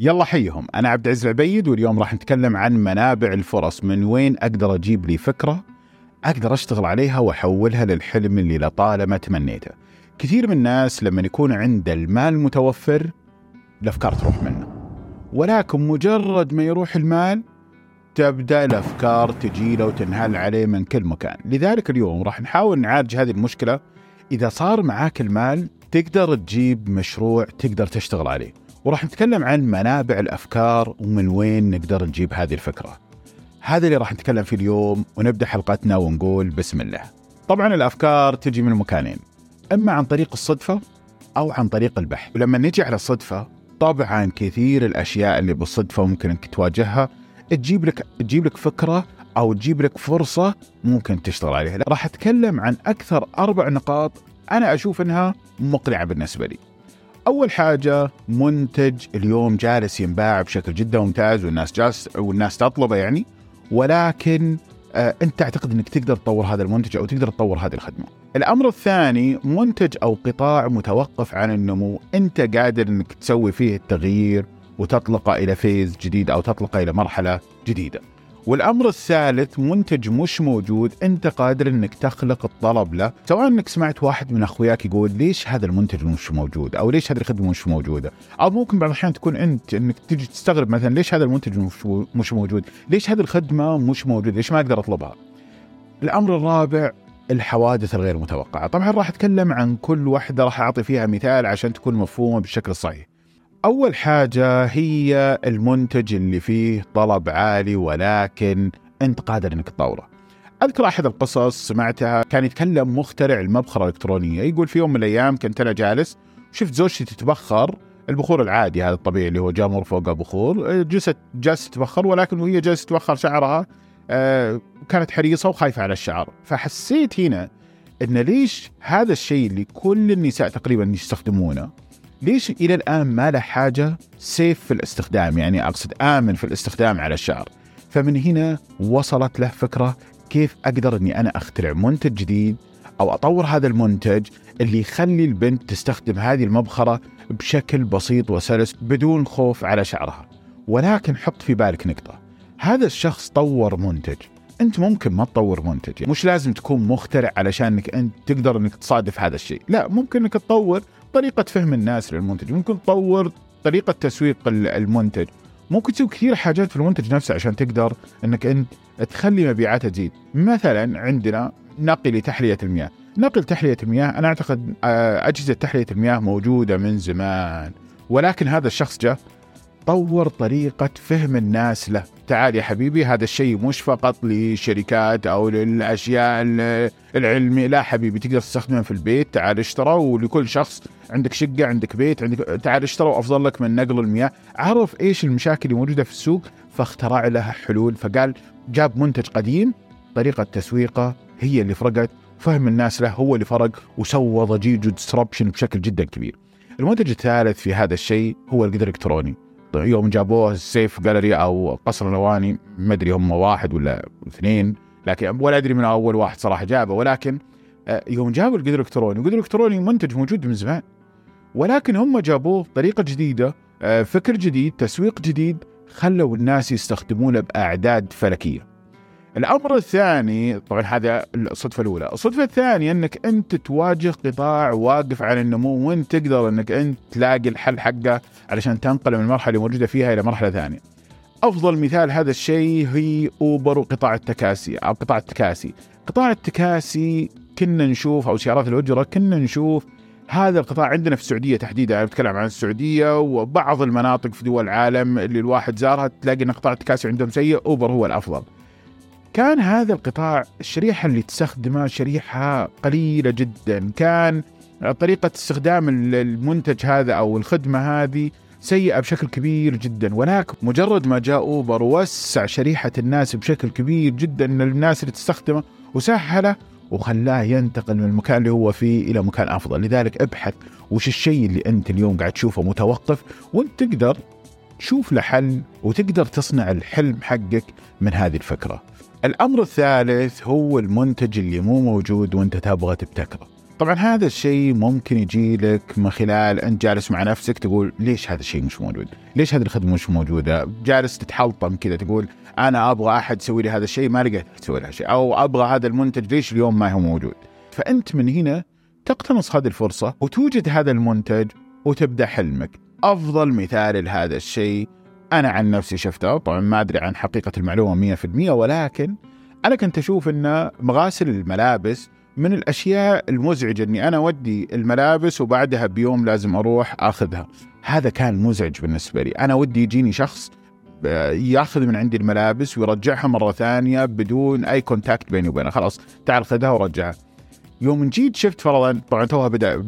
يلا حيهم أنا عبد العزيز العبيد واليوم راح نتكلم عن منابع الفرص. من وين أقدر أجيب لي فكرة أقدر أشتغل عليها وأحولها للحلم اللي لطالما تمنيته؟ كثير من الناس لما يكون عنده المال متوفر الأفكار تروح منه. ولكن مجرد ما يروح المال تبدأ الأفكار تجي له وتنهال عليه من كل مكان، لذلك اليوم راح نحاول نعالج هذه المشكلة. إذا صار معاك المال تقدر تجيب مشروع تقدر تشتغل عليه، وراح نتكلم عن منابع الأفكار ومن وين نقدر نجيب هذه الفكرة. هذا اللي راح نتكلم فيه اليوم ونبدأ حلقتنا ونقول بسم الله. طبعا الأفكار تجي من مكانين، إما عن طريق الصدفة أو عن طريق البحث، ولما نجي على الصدفة طبعا كثير الأشياء اللي بالصدفة ممكن انك تواجهها تجيب لك تجيب لك فكرة أو تجيب لك فرصة ممكن تشتغل عليها راح أتكلم عن أكثر أربع نقاط أنا أشوف إنها مقنعة بالنسبة لي أول حاجة منتج اليوم جالس ينباع بشكل جدا ممتاز والناس جالس والناس تطلبه يعني ولكن آه أنت تعتقد إنك تقدر تطور هذا المنتج أو تقدر تطور هذه الخدمة. الأمر الثاني منتج أو قطاع متوقف عن النمو، أنت قادر إنك تسوي فيه التغيير وتطلقه إلى فيز جديد أو تطلقه إلى مرحلة جديدة. والأمر الثالث منتج مش موجود أنت قادر إنك تخلق الطلب له. سواء إنك سمعت واحد من أخوياك يقول ليش هذا المنتج مش موجود؟ أو ليش هذه الخدمة مش موجودة؟ أو ممكن بعض الأحيان تكون أنت إنك تجي تستغرب مثلا ليش هذا المنتج مش موجود؟ ليش هذه الخدمة مش موجودة؟ ليش ما أقدر أطلبها؟ الأمر الرابع الحوادث الغير متوقعة. طبعا راح أتكلم عن كل واحدة راح أعطي فيها مثال عشان تكون مفهومة بالشكل الصحيح. أول حاجة هي المنتج اللي فيه طلب عالي ولكن أنت قادر أنك تطوره. أذكر أحد القصص سمعتها كان يتكلم مخترع المبخرة الإلكترونية يقول في يوم من الأيام كنت أنا جالس شفت زوجتي تتبخر البخور العادي هذا الطبيعي اللي هو جامور فوقه بخور جلست جالسة تتبخر ولكن وهي جالسة تتبخر شعرها آه كانت حريصة وخايفة على الشعر فحسيت هنا أن ليش هذا الشيء اللي كل النساء تقريبا يستخدمونه ليش إلى الآن ما له حاجة سيف في الاستخدام؟ يعني أقصد آمن في الاستخدام على الشعر. فمن هنا وصلت له فكرة كيف أقدر إني أنا أخترع منتج جديد أو أطور هذا المنتج اللي يخلي البنت تستخدم هذه المبخرة بشكل بسيط وسلس بدون خوف على شعرها. ولكن حط في بالك نقطة. هذا الشخص طور منتج. أنت ممكن ما تطور منتج مش لازم تكون مخترع علشان انك أنت تقدر إنك تصادف هذا الشيء لا ممكن إنك تطور طريقة فهم الناس للمنتج ممكن تطور طريقة تسويق المنتج ممكن تسوي كثير حاجات في المنتج نفسه عشان تقدر إنك أنت تخلي مبيعاته تزيد مثلا عندنا نقل لتحلية المياه نقل تحلية المياه أنا أعتقد آه، أجهزة تحلية المياه موجودة من زمان ولكن هذا الشخص جاء طور طريقة فهم الناس له. تعال يا حبيبي هذا الشيء مش فقط للشركات أو للأشياء العلمية. لا حبيبي تقدر تستخدمه في البيت. تعال اشترى ولكل شخص عندك شقة عندك بيت عندك تعال اشترى وأفضل لك من نقل المياه. عرف إيش المشاكل اللي موجودة في السوق فاخترع لها حلول. فقال جاب منتج قديم. طريقة تسويقه هي اللي فرقت. فهم الناس له هو اللي فرق وسوى ضجيج وديسربشن بشكل جدا كبير. المنتج الثالث في هذا الشيء هو القدر الإلكتروني. يوم جابوه السيف جاليري أو قصر الاواني ما أدري هم واحد ولا اثنين لكن ولا أدري من أول واحد صراحة جابه ولكن آه، يوم جابوا القدر الإلكتروني القدر الإلكتروني منتج موجود من زمان ولكن هم جابوه بطريقة جديدة آه، فكر جديد تسويق جديد خلوا الناس يستخدمونه بأعداد فلكية. الأمر الثاني طبعا هذا الصدفة الأولى، الصدفة الثانية إنك أنت تواجه قطاع واقف على النمو وانت تقدر إنك أنت تلاقي الحل حقه علشان تنقل من المرحله اللي موجودة فيها إلى مرحلة ثانية. أفضل مثال هذا الشيء هي أوبر وقطاع التكاسي أو قطاع التكاسي. قطاع التكاسي كنا نشوف أو سيارات الأجرة كنا نشوف هذا القطاع عندنا في السعودية تحديدا أنا بتكلم عن السعودية وبعض المناطق في دول العالم اللي الواحد زارها تلاقي إن قطاع التكاسي عندهم سيء أوبر هو الأفضل. كان هذا القطاع الشريحة اللي تستخدمه شريحة قليلة جدا. كان طريقة استخدام المنتج هذا أو الخدمة هذه سيئة بشكل كبير جدا. ولكن مجرد ما جاء أوبر وسع شريحة الناس بشكل كبير جدا الناس اللي تستخدمه وسهله وخلاه ينتقل من المكان اللي هو فيه إلى مكان أفضل. لذلك ابحث وش الشيء اللي أنت اليوم قاعد تشوفه متوقف وأنت تقدر تشوف له حل وتقدر تصنع الحلم حقك من هذه الفكرة الأمر الثالث هو المنتج اللي مو موجود وانت تبغى تبتكره طبعا هذا الشيء ممكن يجي لك من خلال أنت جالس مع نفسك تقول ليش هذا الشيء مش موجود؟ ليش هذه الخدمة مش موجودة؟ جالس تتحلطم كذا تقول أنا أبغى أحد يسوي لي هذا الشيء ما لقيت تسوي لها شيء أو أبغى هذا المنتج ليش اليوم ما هو موجود؟ فأنت من هنا تقتنص هذه الفرصة وتوجد هذا المنتج وتبدأ حلمك. أفضل مثال لهذا الشيء. أنا عن نفسي شفته طبعا ما أدري عن حقيقة المعلومة 100% ولكن أنا كنت أشوف إن مغاسل الملابس من الأشياء المزعجة إني أنا أودي الملابس وبعدها بيوم لازم أروح أخذها. هذا كان مزعج بالنسبة لي. أنا ودي يجيني شخص آه، يأخذ من عندي الملابس ويرجعها مرة ثانية بدون أي contact بيني وبينه. خلاص تعال خذها ورجعها. يوم جيت شفت فرضا طبعا توها بدا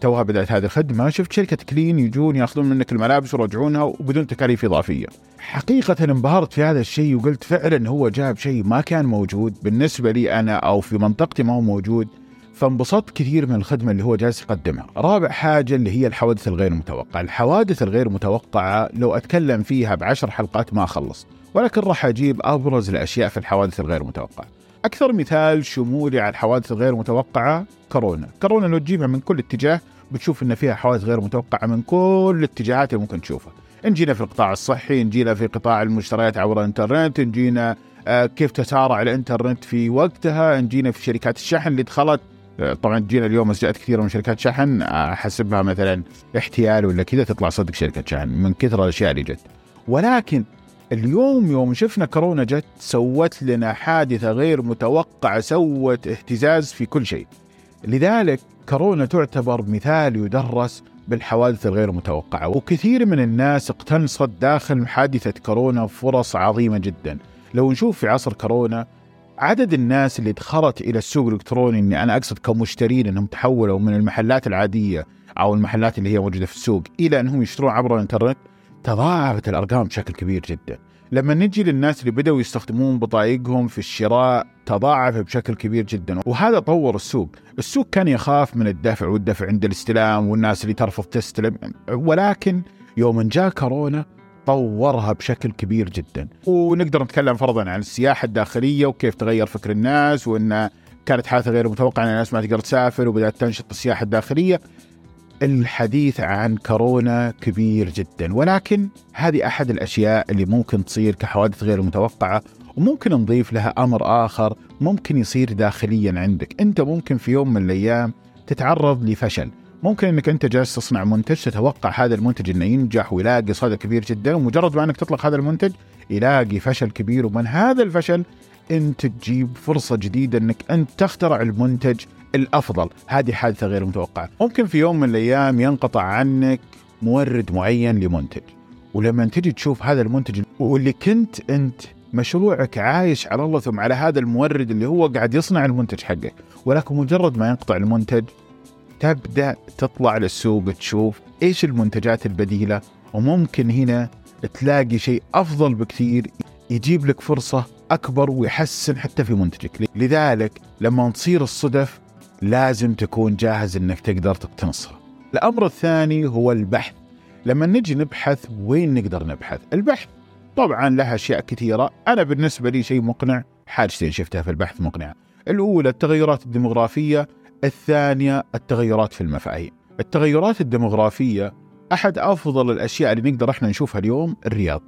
توها بدأت هذه الخدمة. شفت شركة كلين يجون يأخذون منك الملابس ويرجعونها وبدون تكاليف إضافية. حقيقة انبهرت في هذا الشيء وقلت فعلا هو جاب شيء ما كان موجود. بالنسبة لي أنا أو في منطقتي ما هو موجود. فانبسطت كثير من الخدمة اللي هو جالس يقدمها. رابع حاجة اللي هي الحوادث الغير متوقعة. الحوادث الغير متوقعة لو أتكلم فيها بعشر حلقات ما أخلص. ولكن راح أجيب أبرز الأشياء في الحوادث الغير متوقعة. أكثر مثال شمولي على الحوادث الغير متوقعة كورونا. كورونا لو تجيبها من كل اتجاه بتشوف إن فيها حوادث غير متوقعة من كل الاتجاهات اللي ممكن تشوفها. نجينا في القطاع الصحي نجينا في قطاع المشتريات عبر الإنترنت نجينا آه، كيف تسارع الإنترنت في وقتها نجينا في شركات الشحن اللي دخلت. آه، طبعا جينا اليوم مسجات كثيرة من شركات شحن. أحسبها مثلا احتيال ولا كذا تطلع صدق شركة شحن من كثر الأشياء اللي جت. ولكن اليوم يوم شفنا كورونا جت سوت لنا حادثة غير متوقعة سوت اهتزاز في كل شيء. لذلك كورونا تعتبر مثال يدرس بالحوادث الغير متوقعة وكثير من الناس اقتنصت داخل حادثة كورونا فرص عظيمة جدا. لو نشوف في عصر كورونا عدد الناس اللي دخلت إلى السوق الإلكتروني إني أنا أقصد كمشترين إنهم تحولوا من المحلات العادية أو المحلات اللي هي موجودة في السوق إلى إنهم يشترون عبر الإنترنت تضاعفت الأرقام بشكل كبير جدا. لما نجي للناس اللي بدأوا يستخدمون بطايقهم في الشراء تضاعف بشكل كبير جدا. وهذا طور السوق. السوق كان يخاف من الدفع والدفع عند الاستلام والناس اللي ترفض تستلم. ولكن يوم جاء كورونا طورها بشكل كبير جدا. ونقدر نتكلم فرضا عن السياحة الداخلية وكيف تغير فكر الناس وأن كانت حادثة غير متوقعة أن الناس ما تقدر تسافر وبدأت تنشط السياحة الداخلية. الحديث عن كورونا كبير جدا. ولكن هذه أحد الأشياء اللي ممكن تصير كحوادث غير متوقعة وممكن نضيف لها أمر آخر ممكن يصير داخليا عندك. أنت ممكن في يوم من الأيام تتعرض لفشل. ممكن إنك أنت جالس تصنع منتج تتوقع هذا المنتج إنه ينجح ويلاقي صدى كبير جدا ومجرد ما أنك تطلق هذا المنتج يلاقي فشل كبير. ومن هذا الفشل أنت تجيب فرصة جديدة إنك أنت تخترع المنتج الأفضل. هذه حادثة غير متوقعة. ممكن في يوم من الأيام ينقطع عنك مورد معين لمنتج ولما تجي تشوف هذا المنتج واللي كنت أنت مشروعك عايش على الله ثم على هذا المورد اللي هو قاعد يصنع المنتج حقك ولكن مجرد ما ينقطع المنتج تبدأ تطلع للسوق تشوف إيش المنتجات البديلة وممكن هنا تلاقي شيء أفضل بكثير يجيب لك فرصة أكبر ويحسن حتى في منتجك. لذلك لما تصير الصدف لازم تكون جاهز إنك تقدر تقتنصها. الأمر الثاني هو البحث. لما نجي نبحث وين نقدر نبحث؟ البحث طبعا لها أشياء كثيرة، أنا بالنسبة لي شيء مقنع، حاجتين شفتها في البحث مقنعة. الأولى التغيرات الديموغرافيه، الثانية التغيرات في المفاهيم. التغيرات الديموغرافيه أحد أفضل الأشياء اللي نقدر إحنا نشوفها اليوم الرياض.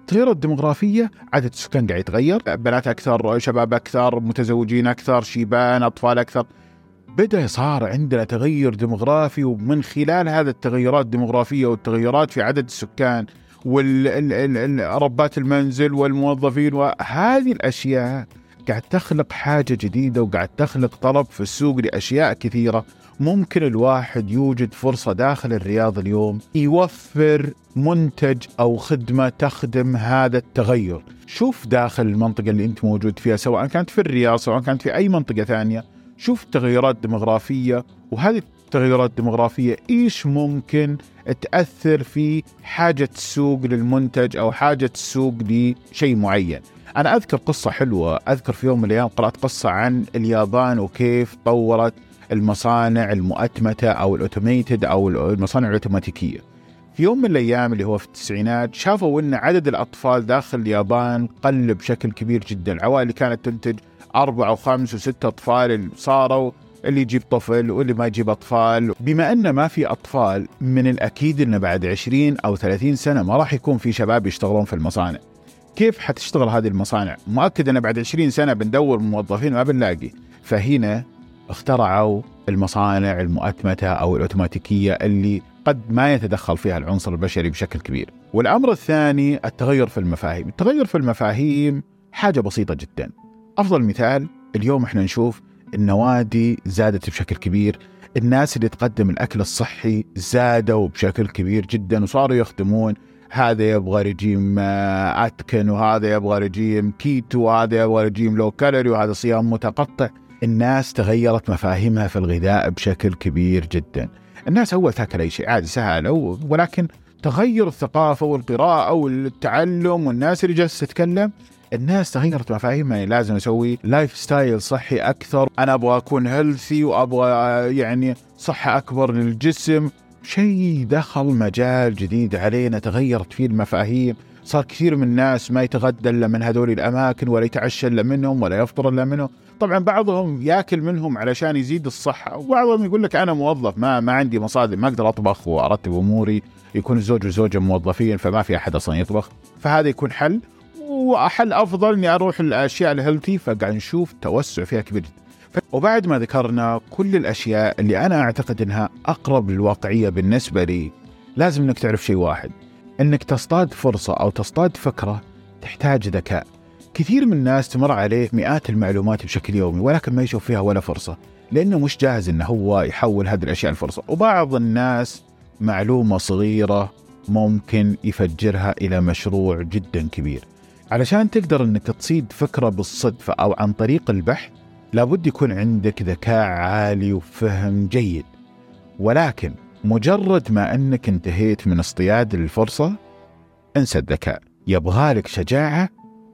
التغيرات الديموغرافيه عدد السكان قاعد يتغير، بنات أكثر، شباب أكثر، متزوجين أكثر، شيبان، أطفال أكثر. بدأ صار عندنا تغير ديموغرافي ومن خلال هذا التغيرات الديموغرافية والتغيرات في عدد السكان وربات المنزل والموظفين وهذه الأشياء قاعد تخلق حاجة جديدة وقاعد تخلق طلب في السوق لأشياء كثيرة. ممكن الواحد يوجد فرصة داخل الرياض اليوم يوفر منتج أو خدمة تخدم هذا التغير. شوف داخل المنطقة اللي أنت موجود فيها سواء كانت في الرياض سواء كانت في أي منطقة ثانية. شوف تغيرات ديموغرافية وهذه التغيرات الديموغرافية إيش ممكن تأثر في حاجة السوق للمنتج أو حاجة السوق لشيء معين. أنا أذكر قصة حلوة، أذكر في يوم من الأيام قرأت قصة عن اليابان وكيف طورت المصانع المؤتمتة أو الأوتوميتد أو المصانع الأوتوماتيكية. في يوم من الأيام اللي هو في التسعينات شافوا إن عدد الأطفال داخل اليابان قل بشكل كبير جدا، العوائل اللي كانت تنتج أربعة وخمس وستة أطفال صاروا اللي يجيب طفل واللي ما يجيب أطفال. بما أن ما في أطفال من الأكيد أن بعد 20 أو 30 سنة ما راح يكون في شباب يشتغلون في المصانع. كيف حتشتغل هذه المصانع؟ مؤكد أن بعد 20 سنة بندور موظفين ما بنلاقي. فهنا اخترعوا المصانع المؤتمتة أو الأوتوماتيكية اللي قد ما يتدخل فيها العنصر البشري بشكل كبير. والأمر الثاني التغير في المفاهيم. التغير في المفاهيم حاجة بسيطة جدا. أفضل مثال اليوم إحنا نشوف النوادي زادت بشكل كبير الناس اللي تقدم الأكل الصحي زادوا بشكل كبير جدا وصاروا يخدمون هذا يبغى رجيم آه، أتكن وهذا يبغى رجيم كيتو وهذا يبغى رجيم low calorie وهذا صيام متقطع. الناس تغيرت مفاهيمها في الغذاء بشكل كبير جدا. الناس أول تاكل أي شيء عادي سهل ولكن تغير الثقافة والقراءة والتعلم والناس اللي جالسة تتكلم الناس تغيرت مفاهيمها يعني لازم أسوي lifestyle صحي أكثر. أنا أبغى أكون healthy وأبغى يعني صحة أكبر للجسم. شيء دخل مجال جديد علينا تغيرت فيه المفاهيم. صار كثير من الناس ما يتغدى إلا من هذول الأماكن ولا يتعشى إلا منهم ولا يفطر إلا منهم. طبعا بعضهم يأكل منهم علشان يزيد الصحة وبعضهم يقول لك أنا موظف ما ما عندي مصادر ما أقدر أطبخ وأرتب أموري. يكون الزوج والزوجه موظفين فما في أحد أصلا يطبخ. فهذا يكون حل. وحل أفضل إني أروح الاشياء الهيلثي فقاعد نشوف توسع فيها كبير وبعد ما ذكرنا كل الأشياء اللي أنا أعتقد إنها أقرب للواقعية بالنسبة لي لازم إنك تعرف شيء واحد. إنك تصطاد فرصة أو تصطاد فكرة تحتاج ذكاء. كثير من الناس تمر عليه مئات المعلومات بشكل يومي ولكن ما يشوف فيها ولا فرصة لأنه مش جاهز إنه هو يحول هذه الأشياء لفرصة. وبعض الناس معلومة صغيرة ممكن يفجرها إلى مشروع جدا كبير. علشان تقدر إنك تصيد فكرة بالصدفة أو عن طريق البحث لابد يكون عندك ذكاء عالي وفهم جيد. ولكن مجرد ما إنك انتهيت من اصطياد الفرصة انسى الذكاء. يبغالك شجاعة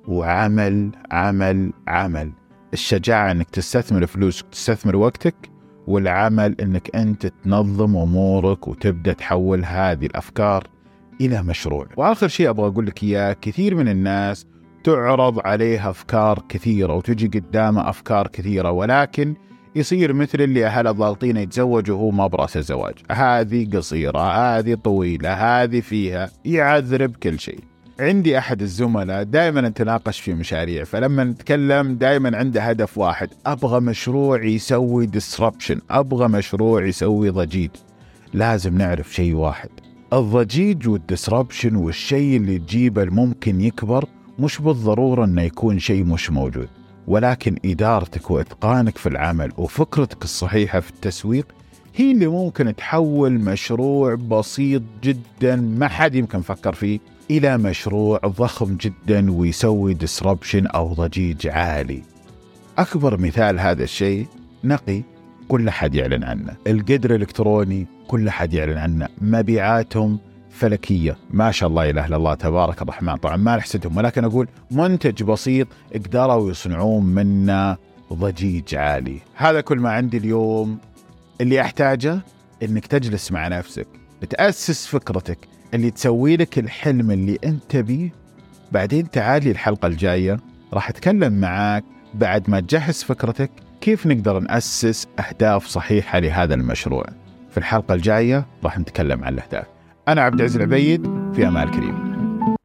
وعمل عمل عمل. الشجاعة إنك تستثمر فلوسك تستثمر وقتك والعمل إنك أنت تنظم أمورك وتبدأ تحول هذه الأفكار إلى مشروع. وآخر شيء أبغى أقول لك إياه كثير من الناس تعرض عليه أفكار كثيرة وتجي قدامه أفكار كثيرة ولكن يصير مثل اللي اهله ضاغطين يتزوج وهو ما براس الزواج. هذه قصيرة هذه طويلة هذه فيها يعذرب كل شيء. عندي أحد الزملاء دائما نتناقش في مشاريع فلما نتكلم دائما عنده هدف واحد أبغى مشروع يسوي ديسربشن أبغى مشروع يسوي ضجيج. لازم نعرف شيء واحد. الضجيج والديسربشن والشيء اللي تجيبه ممكن يكبر مش بالضرورة إنه يكون شيء مش موجود ولكن إدارتك وإتقانك في العمل وفكرتك الصحيحة في التسويق هي اللي ممكن تحول مشروع بسيط جدا ما حد يمكن فكر فيه إلى مشروع ضخم جدا ويسوي ديسربشن أو ضجيج عالي. أكبر مثال هذا الشيء نقي كل حد يعلن عنه، القدر الإلكتروني كل حد يعلن عنه، مبيعاتهم فلكية. ما شاء الله إله إلا الله تبارك الرحمن. طبعا ما نحسدهم ولكن أقول منتج بسيط قدروا يصنعون منه ضجيج عالي. هذا كل ما عندي اليوم. اللي أحتاجه إنك تجلس مع نفسك تأسس فكرتك اللي تسوي لك الحلم اللي أنت بيه بعدين تعالي الحلقة الجاية راح أتكلم معاك بعد ما تجهز فكرتك كيف نقدر نأسس أهداف صحيحة لهذا المشروع؟ في الحلقة الجاية راح نتكلم عن الأهداف. أنا عبد العزيز العبيد في أمان كريم